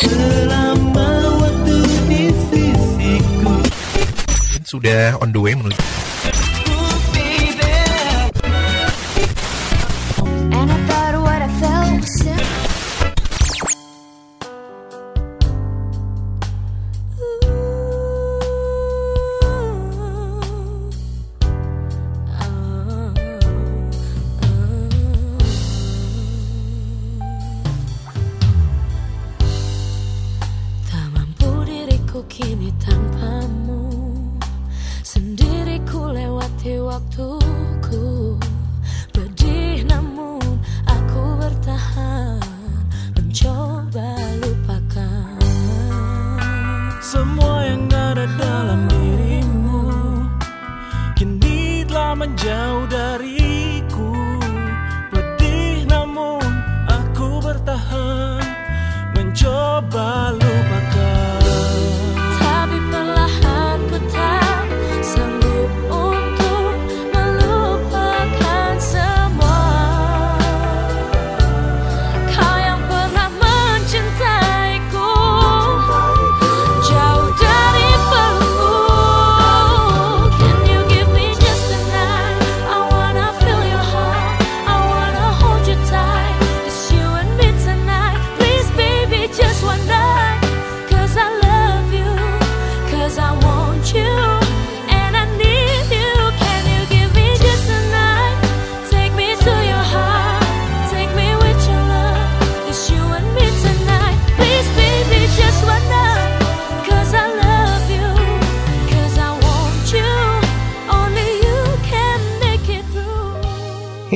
selama Sudah on the way menuju 遠く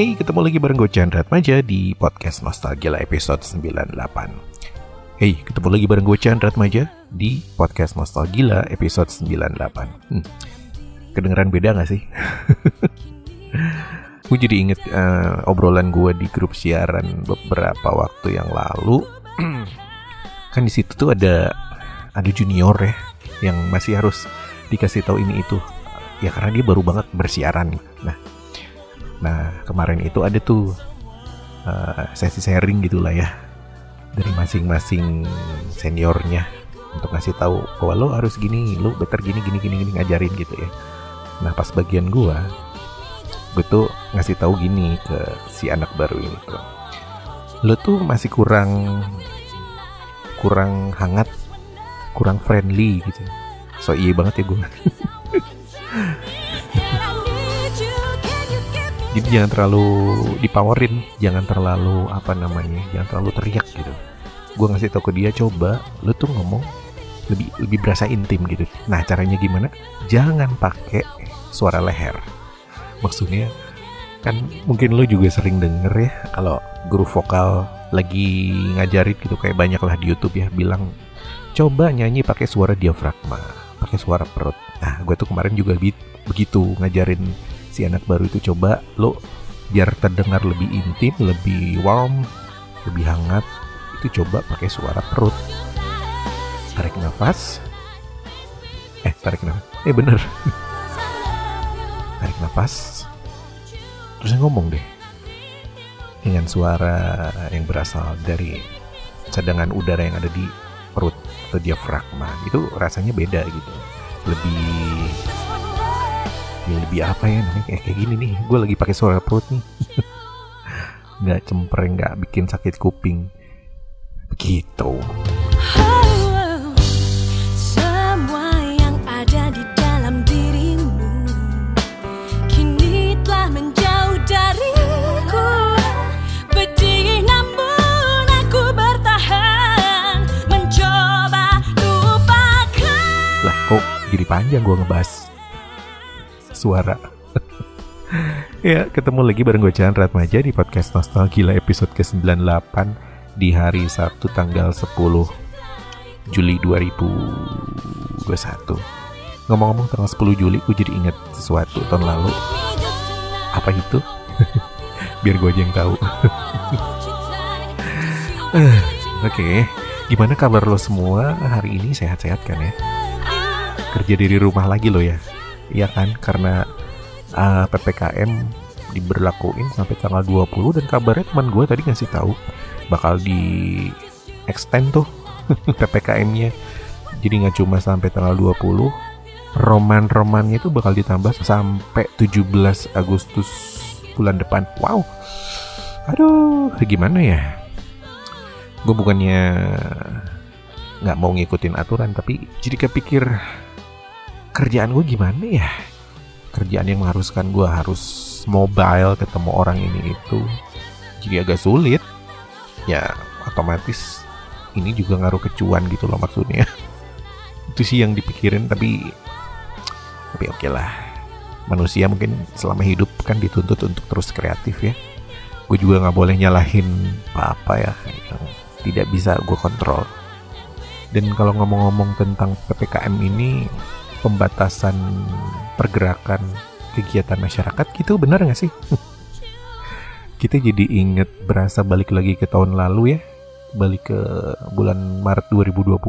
Hey, ketemu lagi bareng gue Chandra Maja di podcast Nostalgia episode 98 Hey, ketemu lagi bareng gue Chandra Maja di podcast Nostalgia episode 98 hmm. Kedengeran beda gak sih? gue jadi inget eh, obrolan gue di grup siaran beberapa waktu yang lalu kan di situ tuh ada ada junior ya yang masih harus dikasih tahu ini itu ya karena dia baru banget bersiaran nah Nah kemarin itu ada tuh uh, sesi sharing gitulah ya dari masing-masing seniornya untuk ngasih tahu bahwa lo harus gini, lo better gini gini gini gini ngajarin gitu ya. Nah pas bagian gua, gue tuh ngasih tahu gini ke si anak baru ini tuh, lo tuh masih kurang kurang hangat, kurang friendly gitu. So iya banget ya gue. Jadi jangan terlalu dipowerin, jangan terlalu apa namanya, jangan terlalu teriak gitu. Gue ngasih tau ke dia coba, lu tuh ngomong lebih lebih berasa intim gitu. Nah caranya gimana? Jangan pakai suara leher. Maksudnya kan mungkin lu juga sering denger ya kalau guru vokal lagi ngajarin gitu kayak banyak lah di YouTube ya bilang coba nyanyi pakai suara diafragma, pakai suara perut. Nah gue tuh kemarin juga begitu ngajarin si anak baru itu coba lo biar terdengar lebih intim, lebih warm, lebih hangat, itu coba pakai suara perut. Tarik nafas. Eh, tarik nafas. Eh, bener. tarik nafas. Terus ngomong deh. Dengan suara yang berasal dari cadangan udara yang ada di perut atau diafragma. Itu rasanya beda gitu. Lebih ya lebih apa ya namanya? Kayak kayak gini nih. Gue lagi pakai suara perut nih. Nggak cempreng nggak bikin sakit kuping. Begitu. Jadi panjang gue ngebahas suara. Ya ketemu lagi bareng gue Chandra Ratmaja di podcast Nostalgia episode ke-98 di hari Sabtu tanggal 10 Juli 2021 ngomong-ngomong tanggal 10 Juli gue jadi inget sesuatu tahun lalu. Apa itu? Biar gue aja yang tahu. Oke gimana kabar lo semua? Hari ini sehat-sehat kan ya? Kerja dari rumah lagi lo ya Iya kan karena uh, ppkm diberlakuin sampai tanggal 20 dan kabarnya teman gue tadi ngasih tahu bakal di extend tuh PPKM-nya. Jadi nggak cuma sampai tanggal 20, roman-romannya itu bakal ditambah sampai 17 Agustus bulan depan. Wow. Aduh, gimana ya? Gue bukannya nggak mau ngikutin aturan, tapi jadi kepikir kerjaan gue gimana ya? Kerjaan yang mengharuskan gue harus mobile ketemu orang ini itu, jadi agak sulit. Ya, otomatis ini juga ngaruh kecuan gitu loh maksudnya. Itu sih yang dipikirin, tapi tapi oke lah. Manusia mungkin selama hidup kan dituntut untuk terus kreatif ya. Gue juga nggak boleh nyalahin apa-apa ya yang tidak bisa gue kontrol. Dan kalau ngomong-ngomong tentang PPKM ini, pembatasan pergerakan kegiatan masyarakat gitu benar nggak sih? Kita jadi inget berasa balik lagi ke tahun lalu ya, balik ke bulan Maret 2020.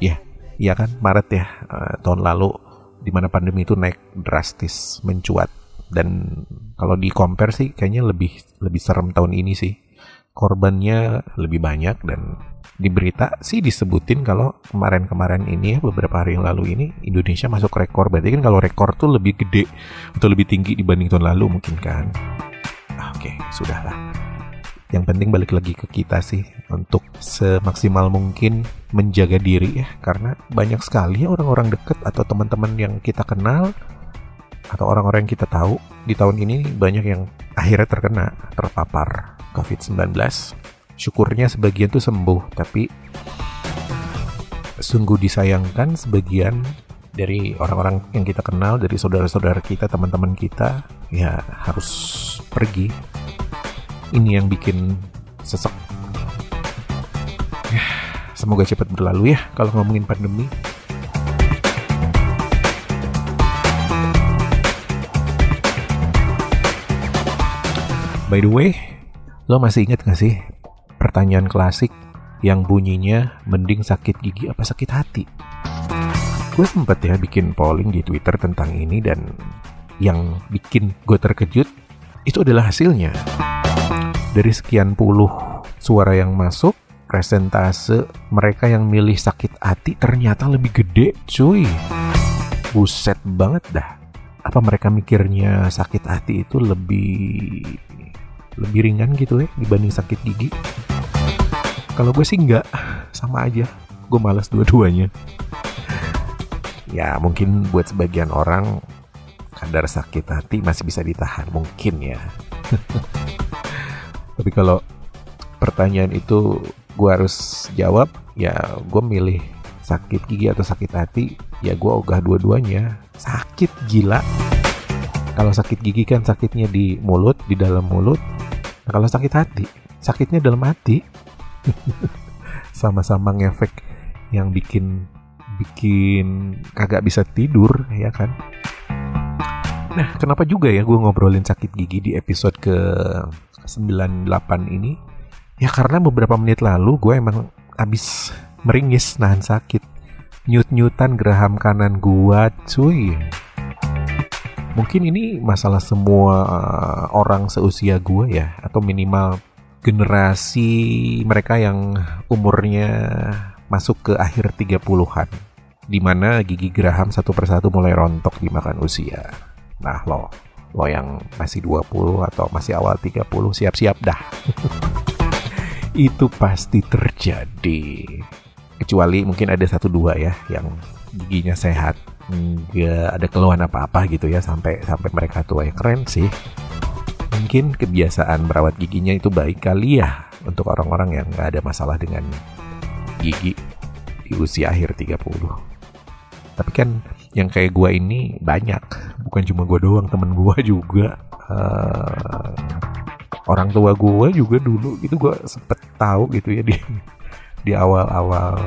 Ya, iya kan? Maret ya eh, tahun lalu di mana pandemi itu naik drastis mencuat. Dan kalau di compare sih kayaknya lebih lebih serem tahun ini sih korbannya lebih banyak dan di berita sih disebutin kalau kemarin-kemarin ini ya beberapa hari yang lalu ini Indonesia masuk rekor. Berarti kan kalau rekor tuh lebih gede atau lebih tinggi dibanding tahun lalu mungkin kan? Ah, oke sudahlah. Yang penting balik lagi ke kita sih untuk semaksimal mungkin menjaga diri ya. Karena banyak sekali ya orang-orang deket atau teman-teman yang kita kenal atau orang-orang yang kita tahu di tahun ini banyak yang akhirnya terkena terpapar COVID-19 syukurnya sebagian tuh sembuh tapi sungguh disayangkan sebagian dari orang-orang yang kita kenal dari saudara-saudara kita teman-teman kita ya harus pergi. Ini yang bikin sesek Ya, semoga cepat berlalu ya kalau ngomongin pandemi. By the way, lo masih inget gak sih pertanyaan klasik yang bunyinya mending sakit gigi apa sakit hati? Gue sempet ya bikin polling di Twitter tentang ini dan yang bikin gue terkejut itu adalah hasilnya. Dari sekian puluh suara yang masuk, presentase mereka yang milih sakit hati ternyata lebih gede cuy. Buset banget dah. Apa mereka mikirnya sakit hati itu lebih lebih ringan gitu ya dibanding sakit gigi? Kalau gue sih enggak, sama aja. Gue malas dua-duanya. Ya mungkin buat sebagian orang kadar sakit hati masih bisa ditahan, mungkin ya. Tapi kalau pertanyaan itu gue harus jawab, ya gue milih sakit gigi atau sakit hati, ya gue ogah dua-duanya. Sakit gila. Kalau sakit gigi kan sakitnya di mulut, di dalam mulut. Nah, kalau sakit hati, sakitnya dalam hati. Sama-sama ngefek yang bikin bikin kagak bisa tidur, ya kan? Nah, kenapa juga ya gue ngobrolin sakit gigi di episode ke 98 ini? Ya karena beberapa menit lalu gue emang abis meringis nahan sakit. Nyut-nyutan geraham kanan gue, cuy. Mungkin ini masalah semua uh, orang seusia gue ya, atau minimal generasi mereka yang umurnya masuk ke akhir 30-an. Di mana gigi geraham satu persatu mulai rontok dimakan usia. Nah lo, lo yang masih 20 atau masih awal 30 siap-siap dah. Itu pasti terjadi. Kecuali mungkin ada satu dua ya yang giginya sehat, nggak ada keluhan apa-apa gitu ya sampai sampai mereka tua ya keren sih. Mungkin kebiasaan merawat giginya itu baik kali ya untuk orang-orang yang nggak ada masalah dengan gigi di usia akhir 30. Tapi kan yang kayak gua ini banyak, bukan cuma gua doang, temen gua juga. eh, orang tua gua juga dulu itu gua sempet tahu gitu ya di di awal-awal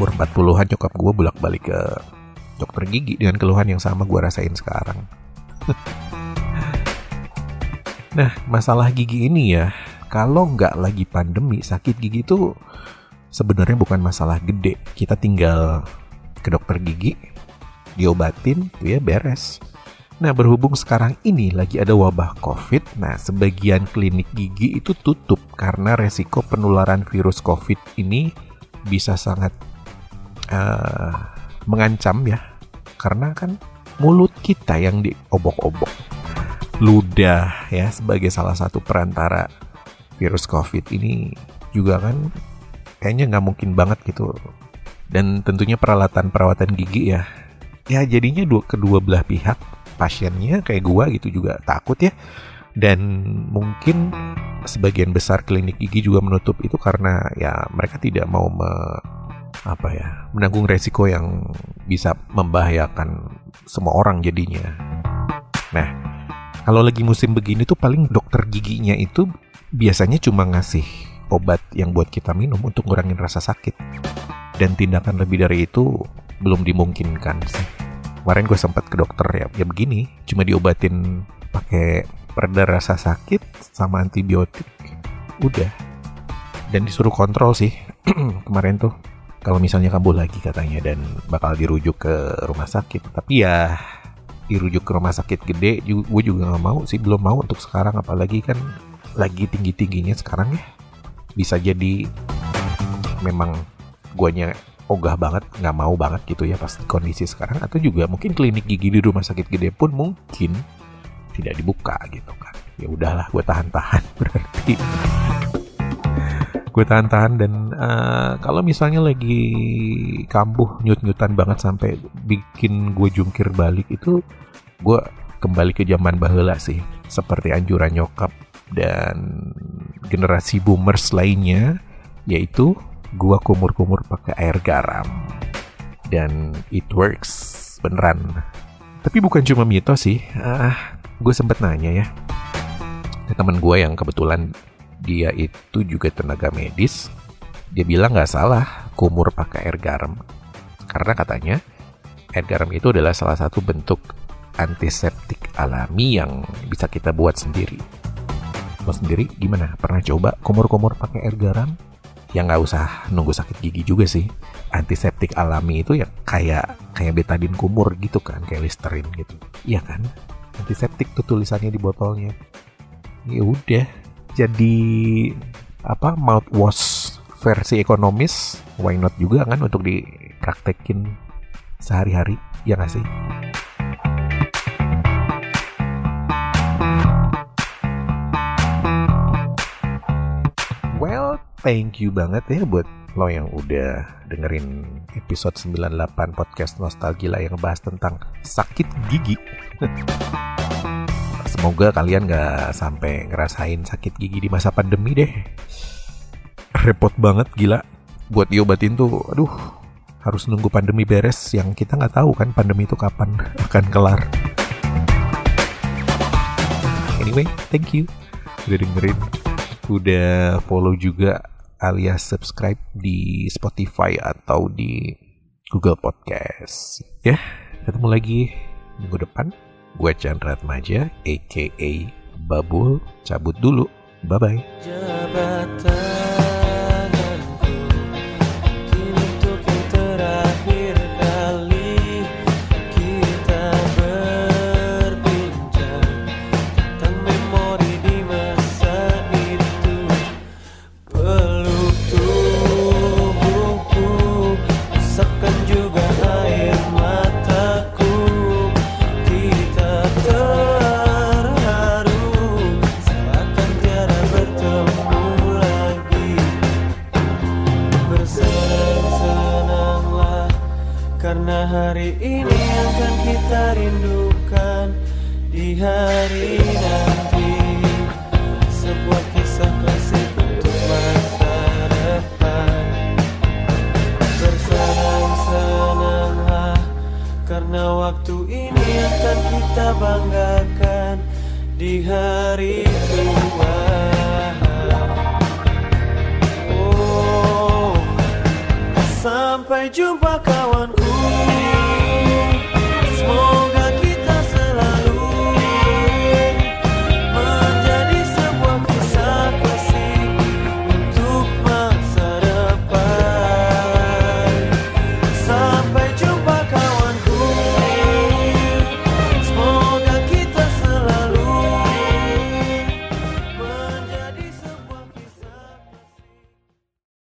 umur 40-an nyokap gua bolak-balik ke dokter gigi dengan keluhan yang sama gua rasain sekarang. nah, masalah gigi ini ya, kalau nggak lagi pandemi, sakit gigi itu sebenarnya bukan masalah gede. Kita tinggal ke dokter gigi, diobatin, ya beres. Nah, berhubung sekarang ini lagi ada wabah COVID, nah sebagian klinik gigi itu tutup karena resiko penularan virus COVID ini bisa sangat eh, mengancam ya. Karena kan mulut kita yang diobok-obok. Ludah ya sebagai salah satu perantara virus COVID ini juga kan kayaknya nggak mungkin banget gitu. Dan tentunya peralatan-perawatan gigi ya. Ya jadinya dua kedua belah pihak pasiennya kayak gua gitu juga takut ya dan mungkin sebagian besar klinik gigi juga menutup itu karena ya mereka tidak mau me, apa ya menanggung resiko yang bisa membahayakan semua orang jadinya. Nah, kalau lagi musim begini tuh paling dokter giginya itu biasanya cuma ngasih obat yang buat kita minum untuk ngurangin rasa sakit. Dan tindakan lebih dari itu belum dimungkinkan sih kemarin gue sempat ke dokter ya ya begini cuma diobatin pakai pereda rasa sakit sama antibiotik udah dan disuruh kontrol sih kemarin tuh kalau misalnya kambuh lagi katanya dan bakal dirujuk ke rumah sakit tapi ya dirujuk ke rumah sakit gede gue juga nggak mau sih belum mau untuk sekarang apalagi kan lagi tinggi tingginya sekarang ya bisa jadi memang guanya ogah banget, nggak mau banget gitu ya pas kondisi sekarang atau juga mungkin klinik gigi di rumah sakit gede pun mungkin tidak dibuka gitu kan. Ya udahlah, gue tahan-tahan berarti. Gue tahan-tahan dan uh, kalau misalnya lagi kambuh nyut-nyutan banget sampai bikin gue jungkir balik itu gue kembali ke zaman bahula sih. Seperti anjuran nyokap dan generasi boomers lainnya yaitu gua kumur-kumur pakai air garam. Dan it works beneran. Tapi bukan cuma mitos sih. Ah gue sempet nanya ya ke teman gue yang kebetulan dia itu juga tenaga medis. Dia bilang nggak salah kumur pakai air garam. Karena katanya air garam itu adalah salah satu bentuk antiseptik alami yang bisa kita buat sendiri. Lo sendiri gimana? Pernah coba kumur-kumur pakai air garam? Ya nggak usah nunggu sakit gigi juga sih. Antiseptik alami itu ya kayak kayak betadin kumur gitu kan kayak listerin gitu. Iya kan? Antiseptik tuh tulisannya di botolnya. Ya udah jadi apa mouthwash versi ekonomis why not juga kan untuk dipraktekin sehari-hari ya nggak sih well thank you banget ya buat lo yang udah dengerin episode 98 podcast Nostalgia yang bahas tentang sakit gigi. Semoga kalian gak sampai ngerasain sakit gigi di masa pandemi deh. Repot banget gila. Buat diobatin tuh, aduh, harus nunggu pandemi beres yang kita nggak tahu kan pandemi itu kapan akan kelar. Anyway, thank you udah dengerin, udah follow juga alias subscribe di Spotify atau di Google Podcast. Ya, ketemu lagi minggu depan. Gue Chandra Maja, aka Babul. Cabut dulu. Bye-bye. Karena hari ini akan kita rindukan Di hari nanti. Sebuah kisah klasik untuk masa depan. Bersenang-senanglah Karena waktu ini akan kita banggakan Di hari tua Sampai jumpa kawanku.